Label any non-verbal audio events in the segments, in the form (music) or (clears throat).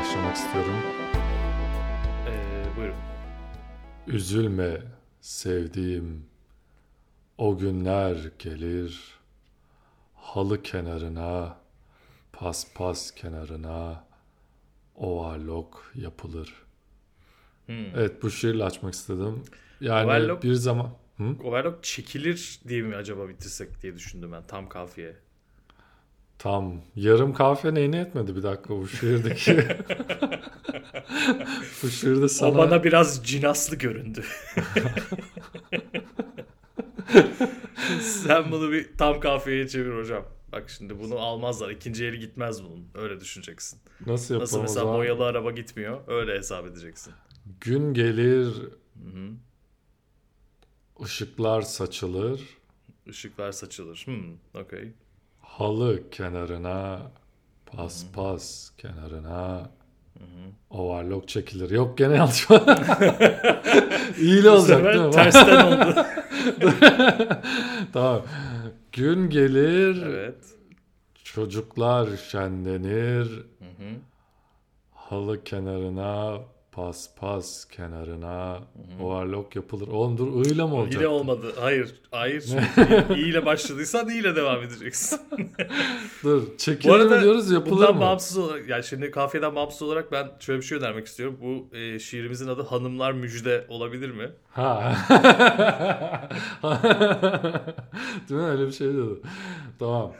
başlamak istiyorum. Ee, buyurun. Üzülme sevdiğim, o günler gelir. Halı kenarına, paspas kenarına overlock yapılır. Hmm. Evet bu şiirle açmak istedim. Yani Overlock- bir zaman... Hı? Overlock çekilir diye mi acaba bitirsek diye düşündüm ben tam kafiye. Tam yarım kahve neyine etmedi bir dakika bu şiirdeki. (laughs) bu şiirde sana... O bana biraz cinaslı göründü. Sen bunu bir tam kafiyeye çevir hocam. Bak şimdi bunu almazlar. İkinci eli gitmez bunun. Öyle düşüneceksin. Nasıl yapalım Nasıl mesela boyalı araba gitmiyor. Öyle hesap edeceksin. Gün gelir, Hı-hı. ışıklar saçılır. Işıklar saçılır. Hmm, okey. Halı kenarına, paspas kenarına, overlock çekilir. Yok gene yanlış. (laughs) İyi olacak değil mi? tersten oldu. (laughs) tamam. Gün gelir, evet. çocuklar şenlenir. Hı-hı. Halı kenarına, paspas kenarına, overlock yapılır. Oğlum dur ıyla mı olacak? Yine olmadı. Hayır. Hayır. (laughs) İyi ile başladıysan iyi ile devam edeceksin. (laughs) Dur çekilir mi diyoruz yapılır bundan mı? bağımsız olarak yani şimdi kafiyeden bağımsız olarak ben şöyle bir şey önermek istiyorum. Bu e, şiirimizin adı Hanımlar Müjde olabilir mi? Ha. (laughs) Değil mi öyle bir şey dedi. Tamam.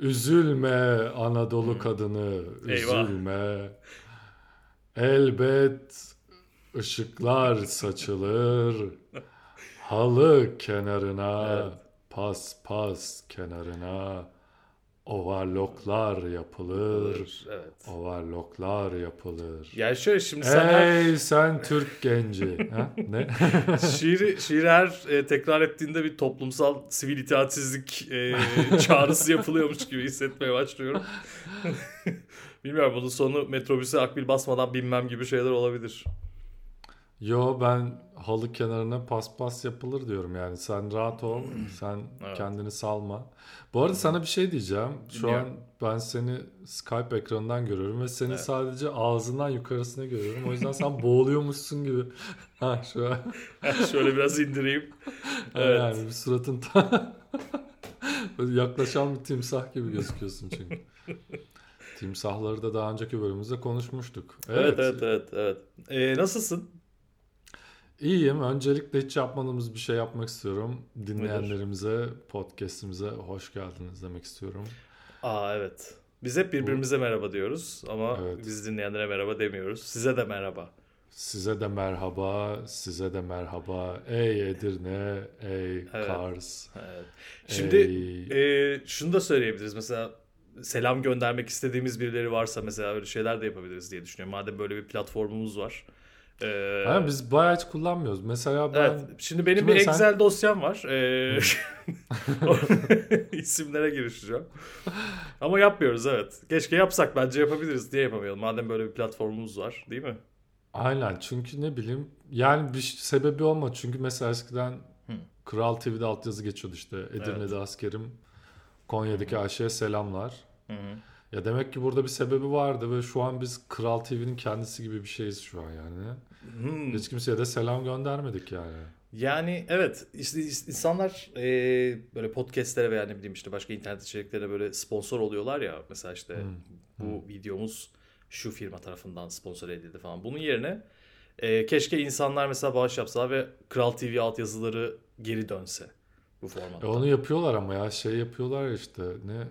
Üzülme Anadolu kadını, Eyvah. Elbet ışıklar saçılır. Halı kenarına, Evet. pas pas kenarına overlocklar yapılır. Evet. Overlocklar yapılır. Yani şöyle şimdi sen Ey sen Türk genci. (laughs) ha? Ne? (laughs) şiiri, şiiri her e, tekrar ettiğinde bir toplumsal sivil itaatsizlik e, (laughs) çağrısı yapılıyormuş gibi hissetmeye başlıyorum. Bilmiyorum bunun sonu metrobüse akbil basmadan binmem gibi şeyler olabilir. Yo ben halı kenarına paspas yapılır diyorum yani. Sen rahat ol. (clears throat) Sen Evet. kendini salma. Bu arada sana bir şey diyeceğim. Şu Dinliyorum. an ben seni Skype ekranından görüyorum ve seni Evet. sadece ağzından yukarısını görüyorum. O yüzden sen boğuluyormuşsun gibi. (laughs) Ha şu an. (laughs) Şöyle biraz indireyim. (laughs) Evet. Yani bir suratın ta... Yaklaşan bir timsah gibi gözüküyorsun çünkü. Timsahları da daha önceki bölümümüzde konuşmuştuk. Evet evet evet. evet. E, nasılsın? İyiyim. Öncelikle hiç yapmadığımız bir şey yapmak istiyorum. Dinleyenlerimize, podcast'imize hoş geldiniz demek istiyorum. Aa evet. Biz hep birbirimize merhaba diyoruz ama Evet. biz dinleyenlere merhaba demiyoruz. Size de merhaba. Size de merhaba, size de merhaba. Ey Edirne, ey Evet. Kars. Evet. Şimdi ey... e, şunu da söyleyebiliriz. Mesela selam göndermek istediğimiz birileri varsa mesela öyle şeyler de yapabiliriz diye düşünüyorum. Madem böyle bir platformumuz var. Ee, Ha, biz bayağı hiç kullanmıyoruz. Mesela ben... Evet. Şimdi benim Kime bir sen- Excel dosyam var. Ee, (laughs) (laughs) isimlere girişeceğim. Ama yapmıyoruz evet. Keşke yapsak bence yapabiliriz. Diye yapamayalım? Madem böyle bir platformumuz var değil mi? Aynen çünkü ne bileyim yani bir sebebi olma çünkü mesela eskiden Hı. Kral TV'de altyazı geçiyordu işte Edirne'de askerim Konya'daki Ayşe'ye selamlar. Hı hı. Ya demek ki burada bir sebebi vardı ve şu an biz Kral TV'nin kendisi gibi bir şeyiz şu an yani. Hmm. Hiç kimseye de selam göndermedik yani. Yani evet işte insanlar e, böyle podcastlere veya ne bileyim işte başka internet içeriklerine böyle sponsor oluyorlar ya mesela işte bu videomuz şu firma tarafından sponsor edildi falan. Bunun yerine e, keşke insanlar mesela bağış yapsalar ve Kral TV altyazıları geri dönse bu E formatta. onu yapıyorlar ama ya şey yapıyorlar ya işte ne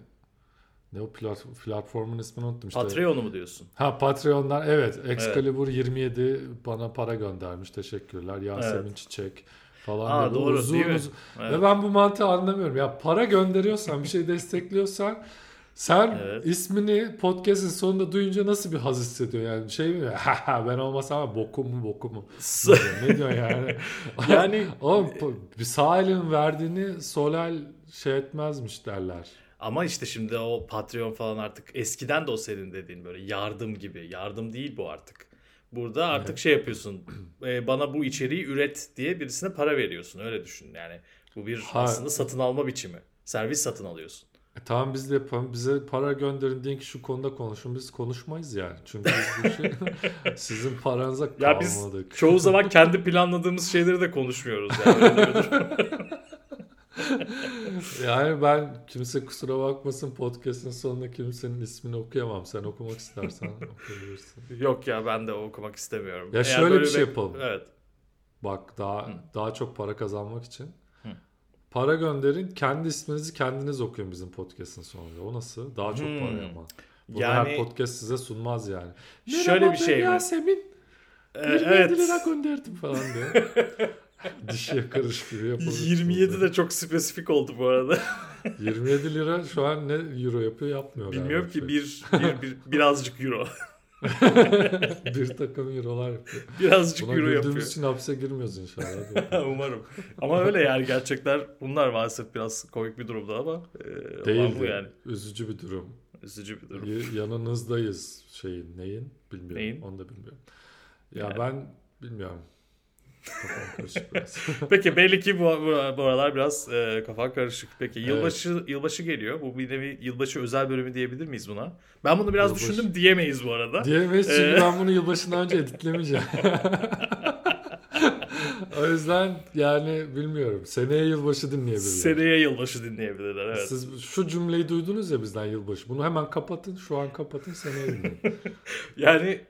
ne o plat- platformun ismini unuttum işte. Patreon'u mu diyorsun? Ha Patreon'dan evet Excalibur 27 bana para göndermiş teşekkürler Yasemin Evet. Çiçek falan Aa, doğru, uzun değil mi? uzun. Evet. Ve ben bu mantığı anlamıyorum ya para gönderiyorsan bir şey (laughs) destekliyorsan sen Evet. ismini podcast'in sonunda duyunca nasıl bir haz hissediyor yani şey mi (laughs) ha ben olmasam ama bokum mu bokum mu ne diyor, yani (laughs) Yani- Oğlum, bir sağ elin verdiğini sol el şey etmezmiş derler Ama işte şimdi o Patreon falan artık eskiden de o senin dediğin böyle yardım gibi. Yardım değil bu artık. Burada artık şey yapıyorsun. e, bana bu içeriği üret diye birisine para veriyorsun. Öyle düşün yani. Bu bir Ha. aslında satın alma biçimi. Servis satın alıyorsun. E tamam biz de yapalım. Bize para gönderin deyin ki şu konuda konuşun. Biz konuşmayız yani. Çünkü biz bu şey, (laughs) sizin paranıza Ya biz kalmadık. çoğu zaman kendi planladığımız şeyleri de konuşmuyoruz yani. (laughs) (laughs) (laughs) Yani ben kimse kusura bakmasın podcast'ın sonunda kimsenin ismini okuyamam. Sen okumak istersen (laughs) okuyabilirsin. Yok ya ben de okumak istemiyorum. Ya Eğer şöyle bir şey yapalım. Evet. Bak daha Hı. daha çok para kazanmak için. Hı. Para gönderin. Kendi isminizi kendiniz okuyun bizim podcast'ın sonunda. O nasıl? Daha çok Hmm. para ama. Bunu Yani- her podcast size sunmaz yani. Şöyle Merhaba bir şey mi? Yasemin. Ee, 27 evet. lira gönderdim falan diye. (laughs) (laughs) Dişiye karış gibi yapabilirsiniz. 27 de çok spesifik oldu bu arada. (laughs) 27 lira şu an ne euro yapıyor yapmıyor Bilmiyorum ki bir, bir, bir birazcık euro. (laughs) bir takım eurolar yapıyor. Birazcık Buna euro yapıyor. için hapse girmiyoruz inşallah. Umarım. Ama öyle yani gerçekler bunlar maalesef biraz komik bir durumda ama e, Değil bu yani. Üzücü bir durum. Üzücü bir durum. Y- Yanınızdayız şeyin neyin bilmiyorum. Neyin? Onu da bilmiyorum. Ya Yani. ben bilmiyorum. (laughs) Peki belli ki bu, bu, bu aralar biraz e, kafan karışık. Peki Evet. yılbaşı yılbaşı geliyor. Bu bir nevi yılbaşı özel bölümü diyebilir miyiz buna? Ben bunu biraz Yılbaşı- düşündüm diyemeyiz bu arada. Diyemeyiz çünkü Ee? ben bunu yılbaşından önce editlemeyeceğim. (laughs) o yüzden yani bilmiyorum. Seneye yılbaşı dinleyebilirler. Seneye yılbaşı dinleyebilirler evet. Siz şu cümleyi duydunuz ya bizden yılbaşı. Bunu hemen kapatın. Şu an kapatın seneye dinleyin. (laughs) Yani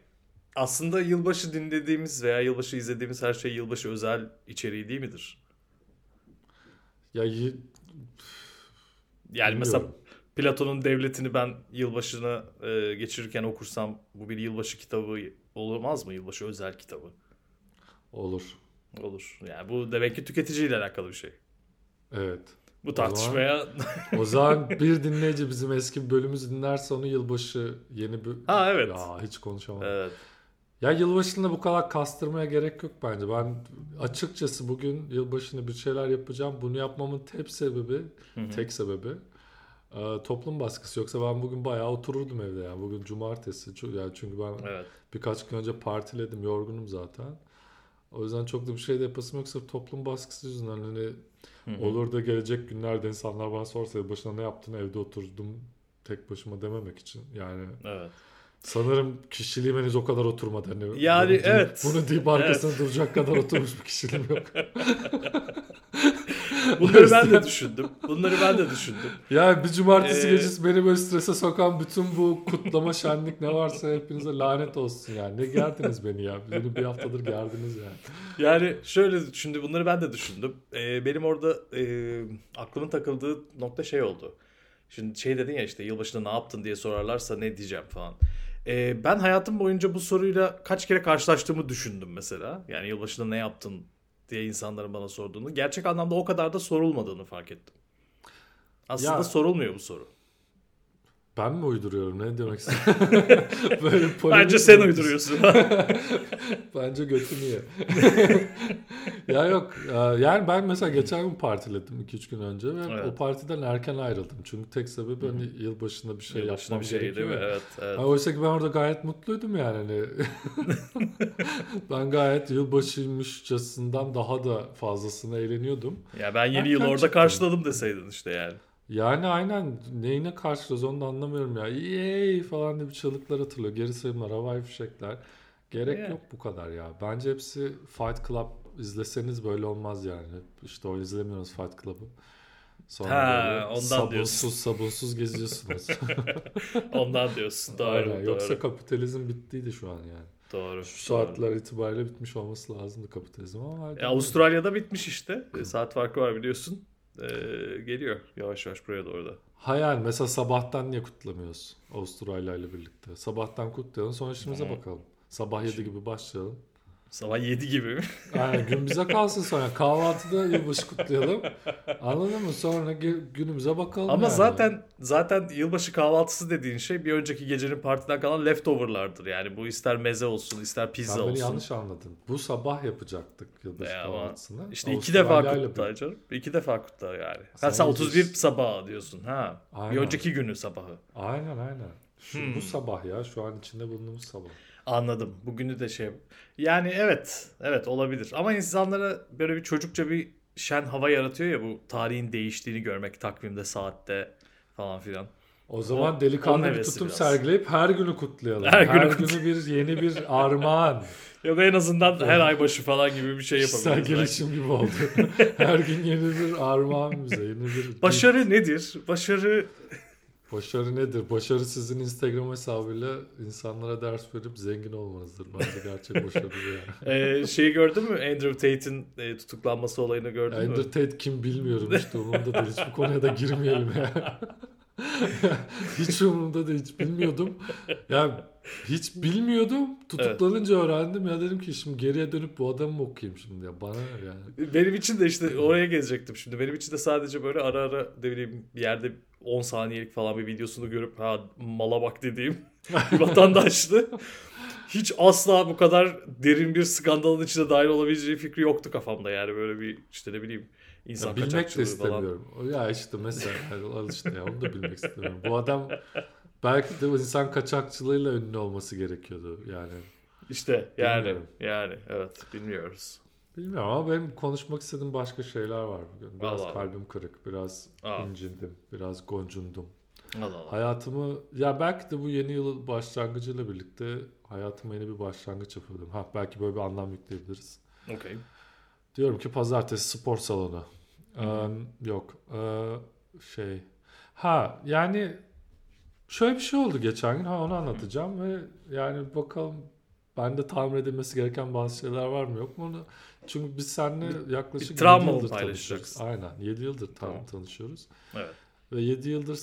aslında yılbaşı dinlediğimiz veya yılbaşı izlediğimiz her şey yılbaşı özel içeriği değil midir? ya y- Yani mesela. Platon'un devletini ben yılbaşına e, geçirirken okursam bu bir yılbaşı kitabı olmaz mı? Yılbaşı özel kitabı. olur. Olur. Yani bu demek ki tüketiciyle alakalı bir şey. Evet. Bu tartışmaya... O zaman bir dinleyici bizim eski bölümümüzü dinlerse onu yılbaşı yeni bir... Ha, evet. Ya hiç konuşamadım. evet. Ya yılbaşında bu kadar kastırmaya gerek yok bence. Ben açıkçası bugün yılbaşında bir şeyler yapacağım. Bunu yapmamın tek sebebi, Hı hı. tek sebebi e, toplum baskısı. Yoksa ben bugün bayağı otururdum evde yani. Bugün cumartesi. Yani çünkü ben Evet. birkaç gün önce partiledim. Yorgunum zaten. O yüzden çok da bir şey de yapasım yok. Sırf toplum baskısı yüzünden hani Hı hı. olur da gelecek günlerde insanlar bana sorsa başına ne yaptın evde oturdum tek başıma dememek için. Yani Evet. Sanırım kişiliğim henüz o kadar oturmadı. Hani Yani bunu deyip- evet. Bunu deyip arkasında duracak kadar oturmuş bir kişiliğim yok. (laughs) Bunları ben de düşündüm. Bunları ben de düşündüm. Ya bir cumartesi Ee, gecesi beni böyle strese sokan bütün bu kutlama şenlik ne varsa hepinize lanet olsun yani. Ne gerdiniz beni ya. Beni bir haftadır gerdiniz yani. Yani şöyle şimdi bunları ben de düşündüm. Ee, benim orada e, aklımın takıldığı nokta şey oldu. Şimdi şey dedin ya işte yılbaşında ne yaptın diye sorarlarsa ne diyeceğim falan. Ee, ben hayatım boyunca bu soruyla kaç kere karşılaştığımı düşündüm mesela. Yani yılbaşında ne yaptın diye insanların bana sorduğunu. Gerçek anlamda o kadar da sorulmadığını fark ettim. Aslında Ya- sorulmuyor bu soru. Ben mi uyduruyorum? Ne demek (laughs) istiyorsun? (laughs) böyle Bence sen mi? uyduruyorsun. (laughs) Bence götünü ye. ya yok. Yani ben mesela geçen gün partiledim 2-3 gün önce ve Evet. o partiden erken ayrıldım. Çünkü tek sebebi hani yılbaşında bir şey Yılbaşında yapmam bir şey değil gerekiyor. mi? ya. Evet. evet. Ha, oysa ki ben orada gayet mutluydum yani. Hani ben gayet yılbaşıymışçasından daha da fazlasını eğleniyordum. Ya ben yeni Erken yılı orada çıktın. karşıladım deseydin işte yani. Yani aynen neyine karşılıyoruz onu da anlamıyorum ya. Yey falan diye bir çığlıklar atılıyor. Geri sayımlar, havai fişekler. Gerek Yeah. yok bu kadar ya. Bence hepsi Fight Club izleseniz böyle olmaz yani. İşte o izlemiyoruz Fight Club'ı. Sonra Ha, böyle ondan sabunsuz diyorsun. sabunsuz geziyorsunuz. (laughs) Ondan diyorsun. Doğru. Aynen. doğru. Yoksa kapitalizm bittiydi şu an yani. doğru. Şu saatler itibariyle bitmiş olması lazımdı kapitalizm ama E, Avustralya'da bitmiş işte. E, saat farkı var biliyorsun. E, geliyor yavaş yavaş buraya doğru da. Hayal mesela sabahtan niye kutlamıyoruz Avustralya ile birlikte? Sabahtan kutlayalım sonra işimize Hı. bakalım. Sabah 7 gibi başlayalım. Sabah 7 gibi? (laughs) Aynen gün bize kalsın sonra kahvaltıda yılbaşı kutlayalım. Anladın mı? Sonra günümüze bakalım Ama yani. zaten zaten yılbaşı kahvaltısı dediğin şey bir önceki gecenin partiden kalan leftoverlardır. Yani bu ister meze olsun ister pizza Sen olsun. yanlış anladın. Bu sabah yapacaktık yılbaşı ama kahvaltısını. İşte iki defa kutla bir- canım. İki defa kutla yani. Sen sen iyice- 31 sabahı diyorsun. Ha. Bir Aynen. önceki günü sabahı. Aynen aynen. Şu, Hmm. Bu sabah ya şu an içinde bulunduğumuz sabah. Anladım. Bugünü de şey... Yani evet. Evet olabilir. Ama insanlara böyle bir çocukça bir şen hava yaratıyor ya bu tarihin değiştiğini görmek takvimde, saatte falan filan. O zaman O- delikanlı bir tutum biraz. sergileyip her günü kutlayalım. Her Her, günü günü bir yeni bir armağan. (laughs) Ya da en azından her ay başı falan gibi bir şey Kişisel yapabiliriz. belki. gelişim gibi oldu. (laughs) her gün yeni bir armağan bize. Yeni bir Başarı nedir? Başarı Başarı nedir? Başarı sizin Instagram hesabıyla insanlara ders verip zengin olmanızdır. Bence gerçek (laughs) başarı bu yani. Ee, şeyi gördün mü? Andrew Tate'in e, tutuklanması olayını gördün mü? Ender Tate kim bilmiyorum işte umurumda değil. Hiçbir konuya da girmeyelim ya. (laughs) hiç umurumda değil. Hiç bilmiyordum. Ya hiç bilmiyordum. Tutuklanınca öğrendim. Ya dedim ki şimdi geriye dönüp bu adamı mı okuyayım şimdi ya? Bana yani. Benim için de işte oraya gezecektim şimdi. Benim için de sadece böyle ara ara ne bileyim bir yerde 10 saniyelik falan bir videosunu görüp ha mala bak dediğim (laughs) bir vatandaştı. Hiç asla bu kadar derin bir skandalın içine dahil olabileceği fikri yoktu kafamda yani böyle bir işte ne bileyim insan Ya bilmek de falan. istemiyorum. O Ya işte mesela (laughs) al işte ya onu da bilmek istemiyorum. Bu adam belki de bu insan kaçakçılığıyla ünlü olması gerekiyordu yani. İşte yani Bilmiyorum. yani evet bilmiyoruz. Bilmiyorum ama benim konuşmak istediğim başka şeyler var bugün. Biraz Allah Allah. kalbim kırık, biraz Aa. incindim, biraz goncundum. Allah Allah. Hayatımı, ya belki de bu yeni yıl başlangıcıyla birlikte hayatıma yeni bir başlangıç yapıyordum. Ha belki böyle bir anlam yükleyebiliriz. Okey. Diyorum ki pazartesi spor salonu. Hı. Ee, yok. Ee, şey. Ha yani şöyle bir şey oldu geçen gün. Ha onu anlatacağım ve yani bakalım bende tamir edilmesi gereken bazı şeyler var mı yok mu onu. Çünkü biz seninle yaklaşık bir 7 travma mı yıldır tanışıyoruz. Aynen 7 yıldır tam Tamam. tanışıyoruz. Evet. Ve 7 yıldır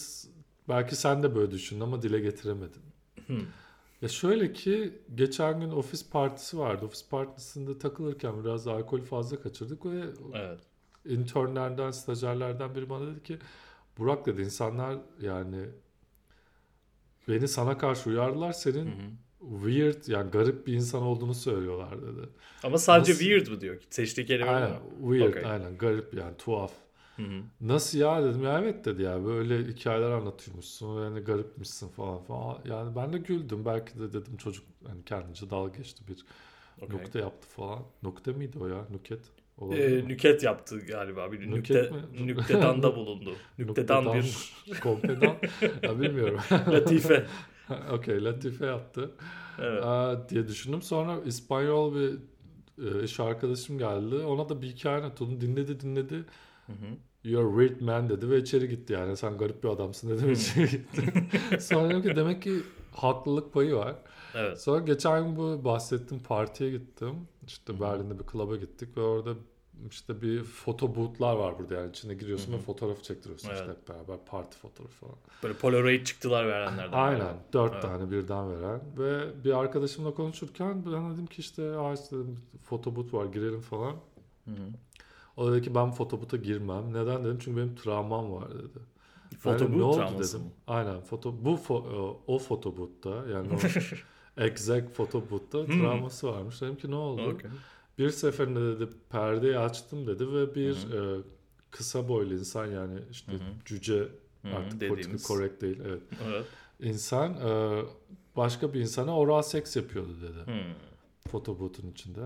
belki sen de böyle düşündün ama dile getiremedin. Hmm. Ya şöyle ki geçen gün ofis partisi vardı. Ofis partisinde takılırken biraz alkol fazla kaçırdık ve Evet. internlerden, stajyerlerden biri bana dedi ki Burak dedi insanlar yani beni sana karşı uyardılar senin Hı hı. weird yani garip bir insan olduğunu söylüyorlar dedi. Ama sadece Nasıl- weird mı diyor? Seçtiği kelime Aynen bu. weird Okey. aynen garip yani tuhaf. Hı hı. Nasıl ya dedim ya evet dedi ya böyle hikayeler anlatıyormuşsun yani garipmişsin falan falan. Yani ben de güldüm belki de dedim çocuk hani kendince dalga geçti bir Okey. nokta yaptı falan. Nokta mıydı o ya? Nuket? Mi? nüket yaptı galiba. Bir nükte, mi? nüktedanda (laughs) bulundu. Nüktedan bir Kompedan. ya bilmiyorum. (laughs) latife. (laughs) Okey Latife yaptı. Evet. Aa, diye düşündüm. Sonra İspanyol bir e, iş arkadaşım geldi. Ona da bir hikaye anlattım. Dinledi dinledi. Hı hı. You're weird man dedi ve içeri gitti yani. Sen garip bir adamsın dedi ve içeri gitti. Sonra dedim ki demek ki haklılık payı var. Evet. Sonra geçen gün bu bahsettiğim partiye gittim. İşte. Berlin'de bir klaba gittik ve orada işte bir foto boot'lar var burada yani içine giriyorsun Hı hı. ve fotoğrafı çektiriyorsun işte Evet. hep beraber parti fotoğrafı falan. Böyle Polaroid çıktılar verenlerden. Aynen galiba. dört Evet. tane birden veren ve bir arkadaşımla konuşurken ben dedim ki işte Aa işte dedim, foto boot var girelim falan. Hı hı. O dedi ki ben foto boot'a girmem. Neden dedim çünkü benim travmam var dedi. Ben Foto dedim, ne oldu travması dedim. mı? Aynen foto bu fo- o, o foto boot'ta yani o (laughs) exact foto boot'ta Hmm. travması varmış. Dedim ki ne oldu? Okey. Bir seferinde dedi perdeyi açtım dedi ve bir e, kısa boylu insan yani işte Hı hı. cüce Hı hı, artık dediğimiz. correct değil evet. Evet. İnsan e, başka bir insana oral seks yapıyordu dedi Hmm. fotoboot'un içinde.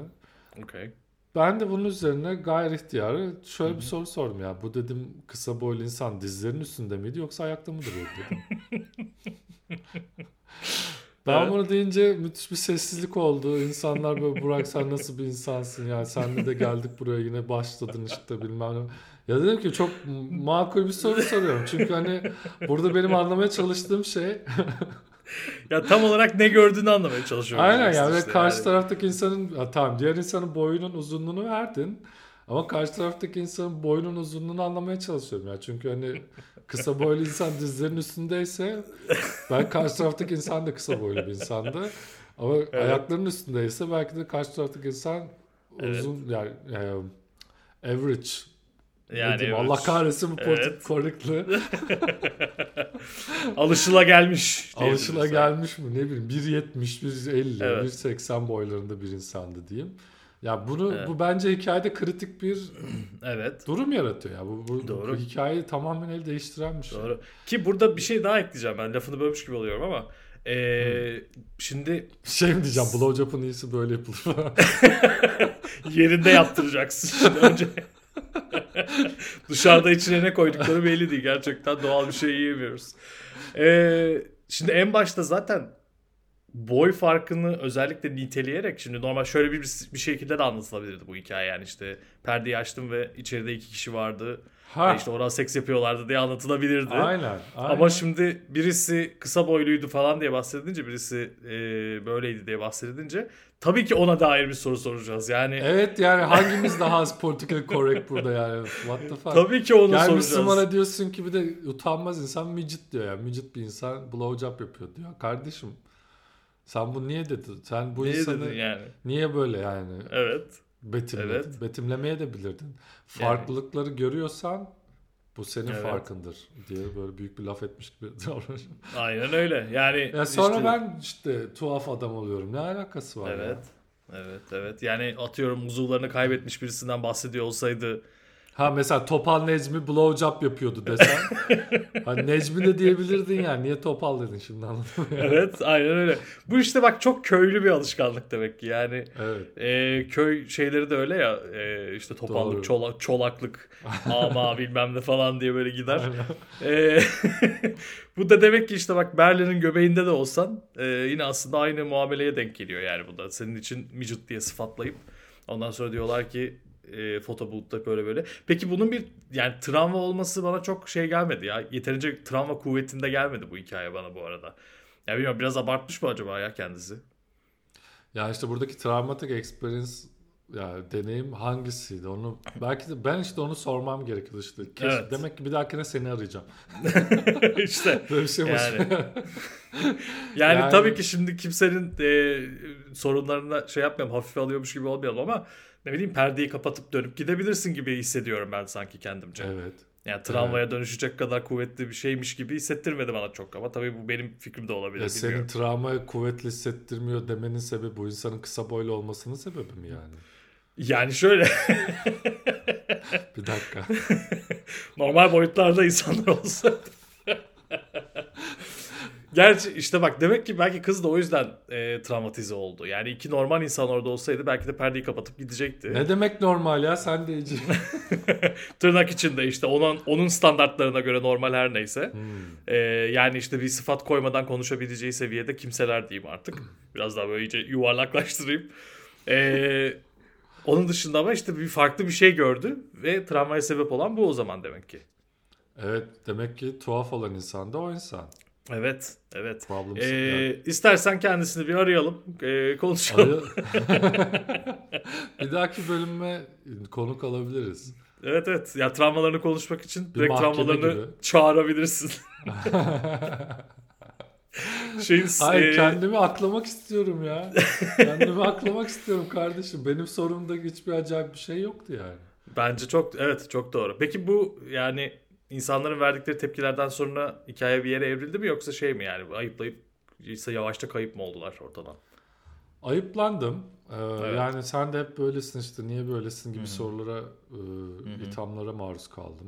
Okey. Ben de bunun üzerine gayri ihtiyarı şöyle Hı bir soru sordum ya. Bu dedim kısa boylu insan dizlerinin üstünde miydi yoksa ayakta mı duruyordu dedim. (laughs) ben Evet. bunu deyince müthiş bir sessizlik oldu. İnsanlar böyle Burak sen nasıl bir insansın ya senle de geldik buraya yine başladın işte bilmem ne. Ya dedim ki çok makul bir soru soruyorum. Çünkü hani burada benim anlamaya çalıştığım şey (laughs) Ya tam olarak ne gördüğünü anlamaya çalışıyorum. Aynen işte yani ve karşı yani. taraftaki insanın ya tamam diğer insanın boyunun uzunluğunu verdin ama karşı taraftaki insanın boyunun uzunluğunu anlamaya çalışıyorum ya çünkü hani kısa boylu insan dizlerinin üstündeyse ben karşı taraftaki insan da kısa boylu bir insandı ama ayaklarının üstündeyse belki de karşı taraftaki insan Evet. uzun yani, yani average Yani evet. Allah kahretsin bu Evet. evet. correctly (laughs) Alışıla gelmiş. alışıla gelmiş mi ne bileyim 1.70 1.50 Evet. 1.80 boylarında bir insandı diyeyim. Ya bunu Evet. bu bence hikayede kritik bir (clears throat) Evet. durum yaratıyor ya. Bu, bu, Doğru. bu hikayeyi tamamen el değiştiren bir şey. Doğru. Ki burada bir şey daha ekleyeceğim ben. Lafını bölmüş gibi oluyorum ama. Ee, şimdi Şey mi diyeceğim blowjob'un iyisi böyle yapılır (laughs) yerinde yaptıracaksın. (laughs) Şimdi önce (laughs) Dışarıda içine ne koydukları belli değil. Gerçekten doğal bir şey yiyemiyoruz. Ee, şimdi en başta zaten boy farkını özellikle niteleyerek şimdi normal şöyle bir, bir şekilde de anlatılabilirdi bu hikaye yani işte perdeyi açtım ve içeride iki kişi vardı. Ha. İşte oral seks yapıyorlardı diye anlatılabilirdi. Aynen, aynen. Ama şimdi birisi kısa boyluydu falan diye bahsedince birisi e, böyleydi diye bahsedince tabii ki ona dair bir soru soracağız. Yani Evet yani hangimiz daha az political correct burada yani. What the fuck. tabii ki onu yani soracağız. Müslümana diyorsun ki bir de utanmaz insan midget diyor yani. Midget bir insan blowjob yapıyor diyor. Kardeşim sen bu niye dedin? Sen bu Niye insanı yani? niye böyle yani Evet. betimledin? Evet. Betimlemeye de bilirdin. Farklılıkları görüyorsan bu senin Evet. farkındır diye böyle büyük bir laf etmiş gibi (laughs) davranıyorum. Aynen öyle. Yani Ya sonra işte- ben işte tuhaf adam oluyorum. Ne alakası var Evet. ya? Evet evet. Yani atıyorum uzuvlarını kaybetmiş birisinden bahsediyor olsaydı Ha mesela Topal Necmi blowjob yapıyordu desen. (laughs) hani Necmi de diyebilirdin ya. Niye Topal dedin şimdi anladın mı? Evet aynen öyle. Bu işte bak çok köylü bir alışkanlık demek ki. Yani evet. e, köy şeyleri de öyle ya e, işte topallık, Doğru. çolak, çolaklık, (laughs) ama bilmem ne falan diye böyle gider. E, (laughs) bu da demek ki işte bak Berlin'in göbeğinde de olsan e, yine aslında aynı muameleye denk geliyor yani bu da. Senin için midget diye sıfatlayıp ondan sonra diyorlar ki e, fotoboot'ta böyle böyle. Peki bunun bir yani travma olması bana çok şey gelmedi ya. Yeterince travma kuvvetinde gelmedi bu hikaye bana bu arada. Ya bilmiyorum biraz abartmış mı acaba ya kendisi? Ya işte buradaki travmatic experience ya deneyim hangisiydi onu belki de ben işte onu sormam gerekiyordu işte. Keşke, Evet. Demek ki bir dahakine seni arayacağım. (laughs) işte (laughs) Böyle bir şey Yani. Yani, Yani- tabii ki şimdi kimsenin e, sorunlarına şey yapmayalım, hafife alıyormuş gibi olmayalım ama ne bileyim perdeyi kapatıp dönüp gidebilirsin gibi hissediyorum ben sanki kendimce. evet. Yani travmaya dönüşecek kadar kuvvetli bir şeymiş gibi hissettirmedi bana çok ama tabii bu benim fikrim de olabilir Ya senin travmayı kuvvetli hissettirmiyor demenin sebebi bu insanın kısa boylu olmasının sebebi mi yani? Yani şöyle (laughs) Bir dakika. (laughs) normal boyutlarda insanlar olsa. (laughs) Gerçi işte bak demek ki belki kız da o yüzden e, travmatize oldu. Yani iki normal insan orada olsaydı belki de perdeyi kapatıp gidecekti. ne demek normal ya sen de iyice. (laughs) Tırnak içinde işte onun onun standartlarına göre normal her neyse. Hmm. Ee, yani işte bir sıfat koymadan konuşabileceği seviyede kimseler diyeyim artık. Biraz daha böyle iyice yuvarlaklaştırayım. Ee, onun dışında ama işte bir farklı bir şey gördü ve travmaya sebep olan bu o zaman demek ki. Evet demek ki tuhaf olan insan da o insan. Evet, evet. Problem Ee, istersen kendisini bir arayalım, ee, konuşalım. (laughs) bir dahaki bölüme konuk alabiliriz. Evet evet. Ya travmalarını konuşmak için Bir direkt travmalarını gibi. çağırabilirsin. (laughs) Şeyin, Hayır ee, kendimi aklamak istiyorum ya. kendimi aklamak istiyorum kardeşim. Benim sorumda hiçbir acayip bir şey yoktu yani. Bence çok evet çok doğru. Peki bu yani insanların verdikleri tepkilerden sonra hikaye bir yere evrildi mi yoksa şey mi yani ayıplayıp ise yavaşça kayıp mı oldular ortadan? Ayıplandım. Ee, Evet. Yani sen de hep böylesin işte niye böylesin gibi sorulara, e, ithamlara maruz kaldım.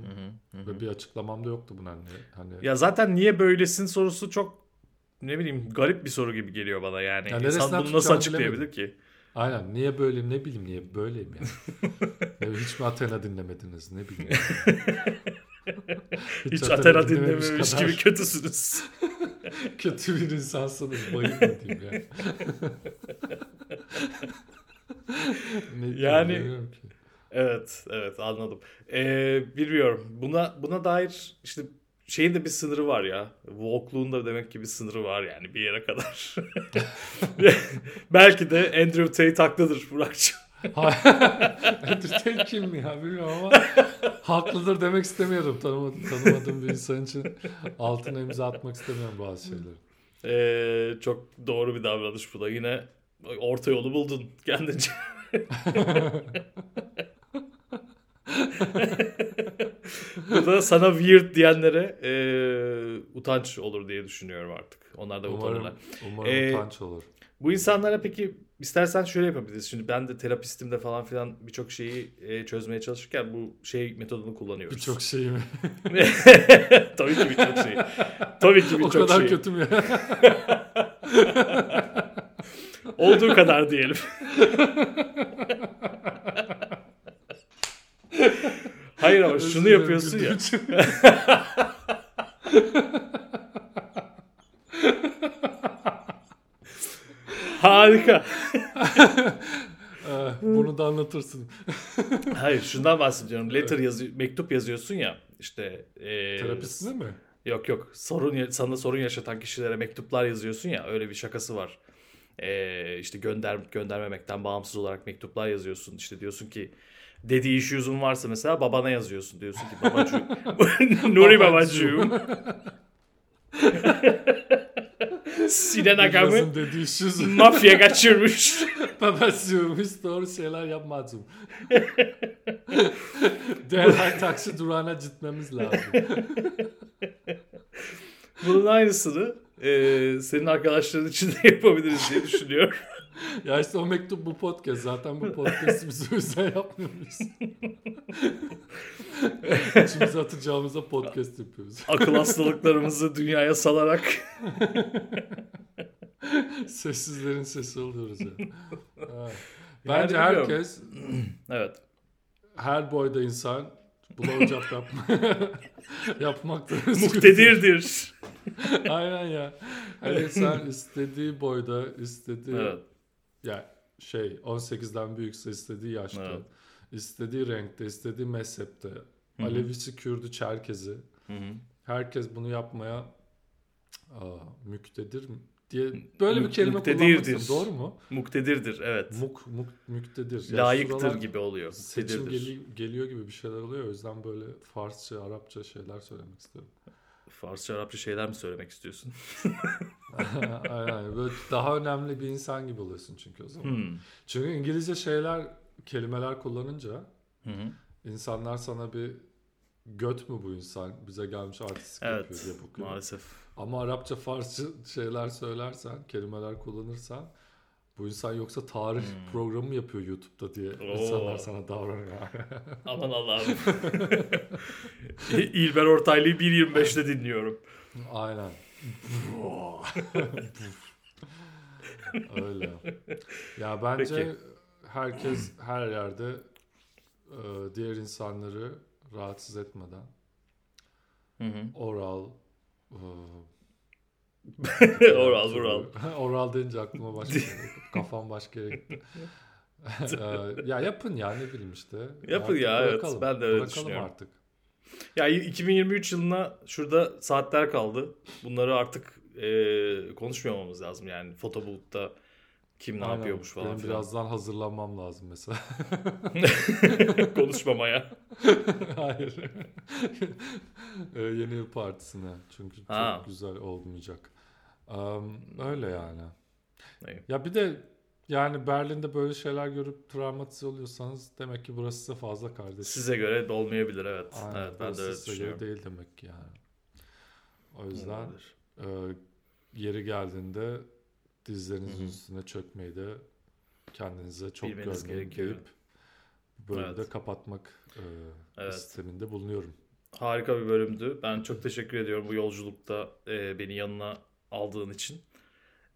Ve bir açıklamam da yoktu buna hani. hani Ya zaten niye böylesin sorusu çok ne bileyim garip bir soru gibi geliyor bana yani. Ya İnsan bunu nasıl açıklayabilir ki? Aynen niye böyleyim ne bileyim niye böyleyim yani. (laughs) Ya hiç mi Athena dinlemediniz ne bileyim. (laughs) Hiç Athena dinlememiş dinlememiş kadar gibi kötüsünüz. (laughs) kötü bir insansınız mı (laughs) diyeyim yani. ne. Evet, evet anladım. Ee, bilmiyorum. Buna buna dair işte şeyin de bir sınırı var ya. Walkluğun da demek ki bir sınırı var yani bir yere kadar. (laughs) Belki de Andrew Tate haklıdır Burak'cığım. Entertain kim ya bilmiyorum ama haklıdır demek istemiyorum. Tanımadığım, tanımadığım bir insan için altına imza atmak istemiyorum bazı şeyleri. Ee, çok doğru bir davranış bu da. Yine orta yolu buldun kendince. bu da sana weird diyenlere e, utanç olur diye düşünüyorum artık. Onlar da utanırlar. Umarım, umarım Ee, utanç olur. Bu insanlara peki istersen şöyle yapabiliriz. Şimdi ben de terapistimde falan filan birçok şeyi e, çözmeye çalışırken bu şey metodunu kullanıyoruz. Birçok şey mi? (laughs) Tabii ki birçok şey. Tabii ki o birçok kadar şey. kötü mü? (laughs) Olduğu kadar diyelim. (laughs) Hayır ama şunu yapıyorsun ya. güldüğüm için. Harika. (laughs) Ee, Bunu da anlatırsın. (laughs) Hayır şundan bahsediyorum. Letter yazı mektup yazıyorsun ya. işte e, Terapisine mi? Yok yok. Sorun sana sorun yaşatan kişilere mektuplar yazıyorsun ya. Öyle bir şakası var. Ee, işte gönder göndermemekten bağımsız olarak mektuplar yazıyorsun. İşte diyorsun ki dediği issues'un varsa mesela babana yazıyorsun. Diyorsun ki babacığım. (laughs) Nuri babacığım. Sinan Agam'ı mafya kaçırmış. (laughs) babasıyım hiç doğru şeyler yapmadım. (laughs) Derhal taksi durağına gitmemiz lazım. Bunun aynısını e, senin arkadaşların için de yapabiliriz diye düşünüyorum. (laughs) (laughs) Ya işte o mektup bu podcast. Zaten bu podcast'i biz (laughs) o yüzden yapmıyoruz. (laughs) İçimize atacağımıza podcast yapıyoruz. Akıl hastalıklarımızı dünyaya salarak Sessizlerin sesi oluyoruz ya. Yani Bence bilmiyorum. herkes (clears throat) evet. her boyda insan blowjob yapma, yapmakta Muktedirdir. Aynen ya. Her insan istediği boyda, istediği Evet. Ya şey 18'den büyükse istediği yaşta, Evet. istediği renkte, istediği mezhepte, hı. Alevisi, Kürdü, Çerkezi Hı hı. herkes bunu yapmaya aa, müktedir diye böyle bir kelime kullanmışsın. Doğru mu? Muktedirdir evet. Muk, muk müktedir. Ya Layıktır gibi oluyor. Seçim geli- geliyor gibi bir şeyler oluyor. O yüzden böyle Farsça, Arapça şeyler söylemek istiyorum. Farsça Arapça şeyler mi söylemek istiyorsun? (laughs) (laughs) Aynen. Böyle daha önemli bir insan gibi oluyorsun çünkü o zaman. Hmm. Çünkü İngilizce şeyler, kelimeler kullanınca hı. insanlar sana bir göt mü bu insan? Bize gelmiş artistik Evet yapıyor diye bakıyor. maalesef. Ama Arapça, Farsça şeyler söylersen, kelimeler kullanırsan bu insan yoksa tarih Hmm. programı mı yapıyor YouTube'da diye Oo. insanlar sana davranıyor. (laughs) Aman Allah'ım. (laughs) İlber Ortaylı'yı 1.25'te dinliyorum. Aynen. (laughs) Öyle. Ya bence Peki. herkes her yerde e, diğer insanları rahatsız etmeden Hı hı. oral e, (laughs) Oral bural. (laughs) oral deyince aklıma başka şey (laughs) kafam başka yere gitti. E, ya yapın ya ne bileyim işte. Yapın Artık ya, evet. bırakalım. Ben de öyle Bırakalım düşünüyorum. artık. Ya 2023 yılına şurada saatler kaldı. Bunları artık e, konuşmamamız lazım yani fotobulutta kim ne Aynen. yapıyormuş falan Benim filan. birazdan hazırlanmam lazım mesela. Konuşmamaya. Hayır. Ee, yeni yıl partisine. Çünkü Ha. çok güzel olmayacak. Am, öyle yani. İyi. Ya bir de yani Berlin'de böyle şeyler görüp travmatize oluyorsanız demek ki burası size fazla kardeş. Size göre de olmayabilir evet. Aynen, evet ben de öyle size göre değil demek ki yani. O yüzden Olabilir. e, yeri geldiğinde dizlerinizin Hı hı. üstüne çökmeyi de kendinize çok Bilmeniz görmeyin deyip bu bölümü de Evet. kapatmak e, Evet. isteminde bulunuyorum. Harika bir bölümdü. Ben çok teşekkür ediyorum bu yolculukta e, beni yanına aldığın için.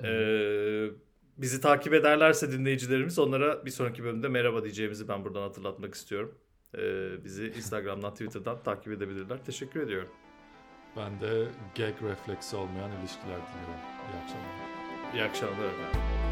Hı E, bizi takip ederlerse dinleyicilerimiz onlara bir sonraki bölümde merhaba diyeceğimizi ben buradan hatırlatmak istiyorum. E, bizi Instagram'dan, Twitter'dan takip edebilirler. Teşekkür ediyorum. Ben de gag refleksi olmayan ilişkiler diliyorum. İyi akşamlar. İyi akşamlar efendim.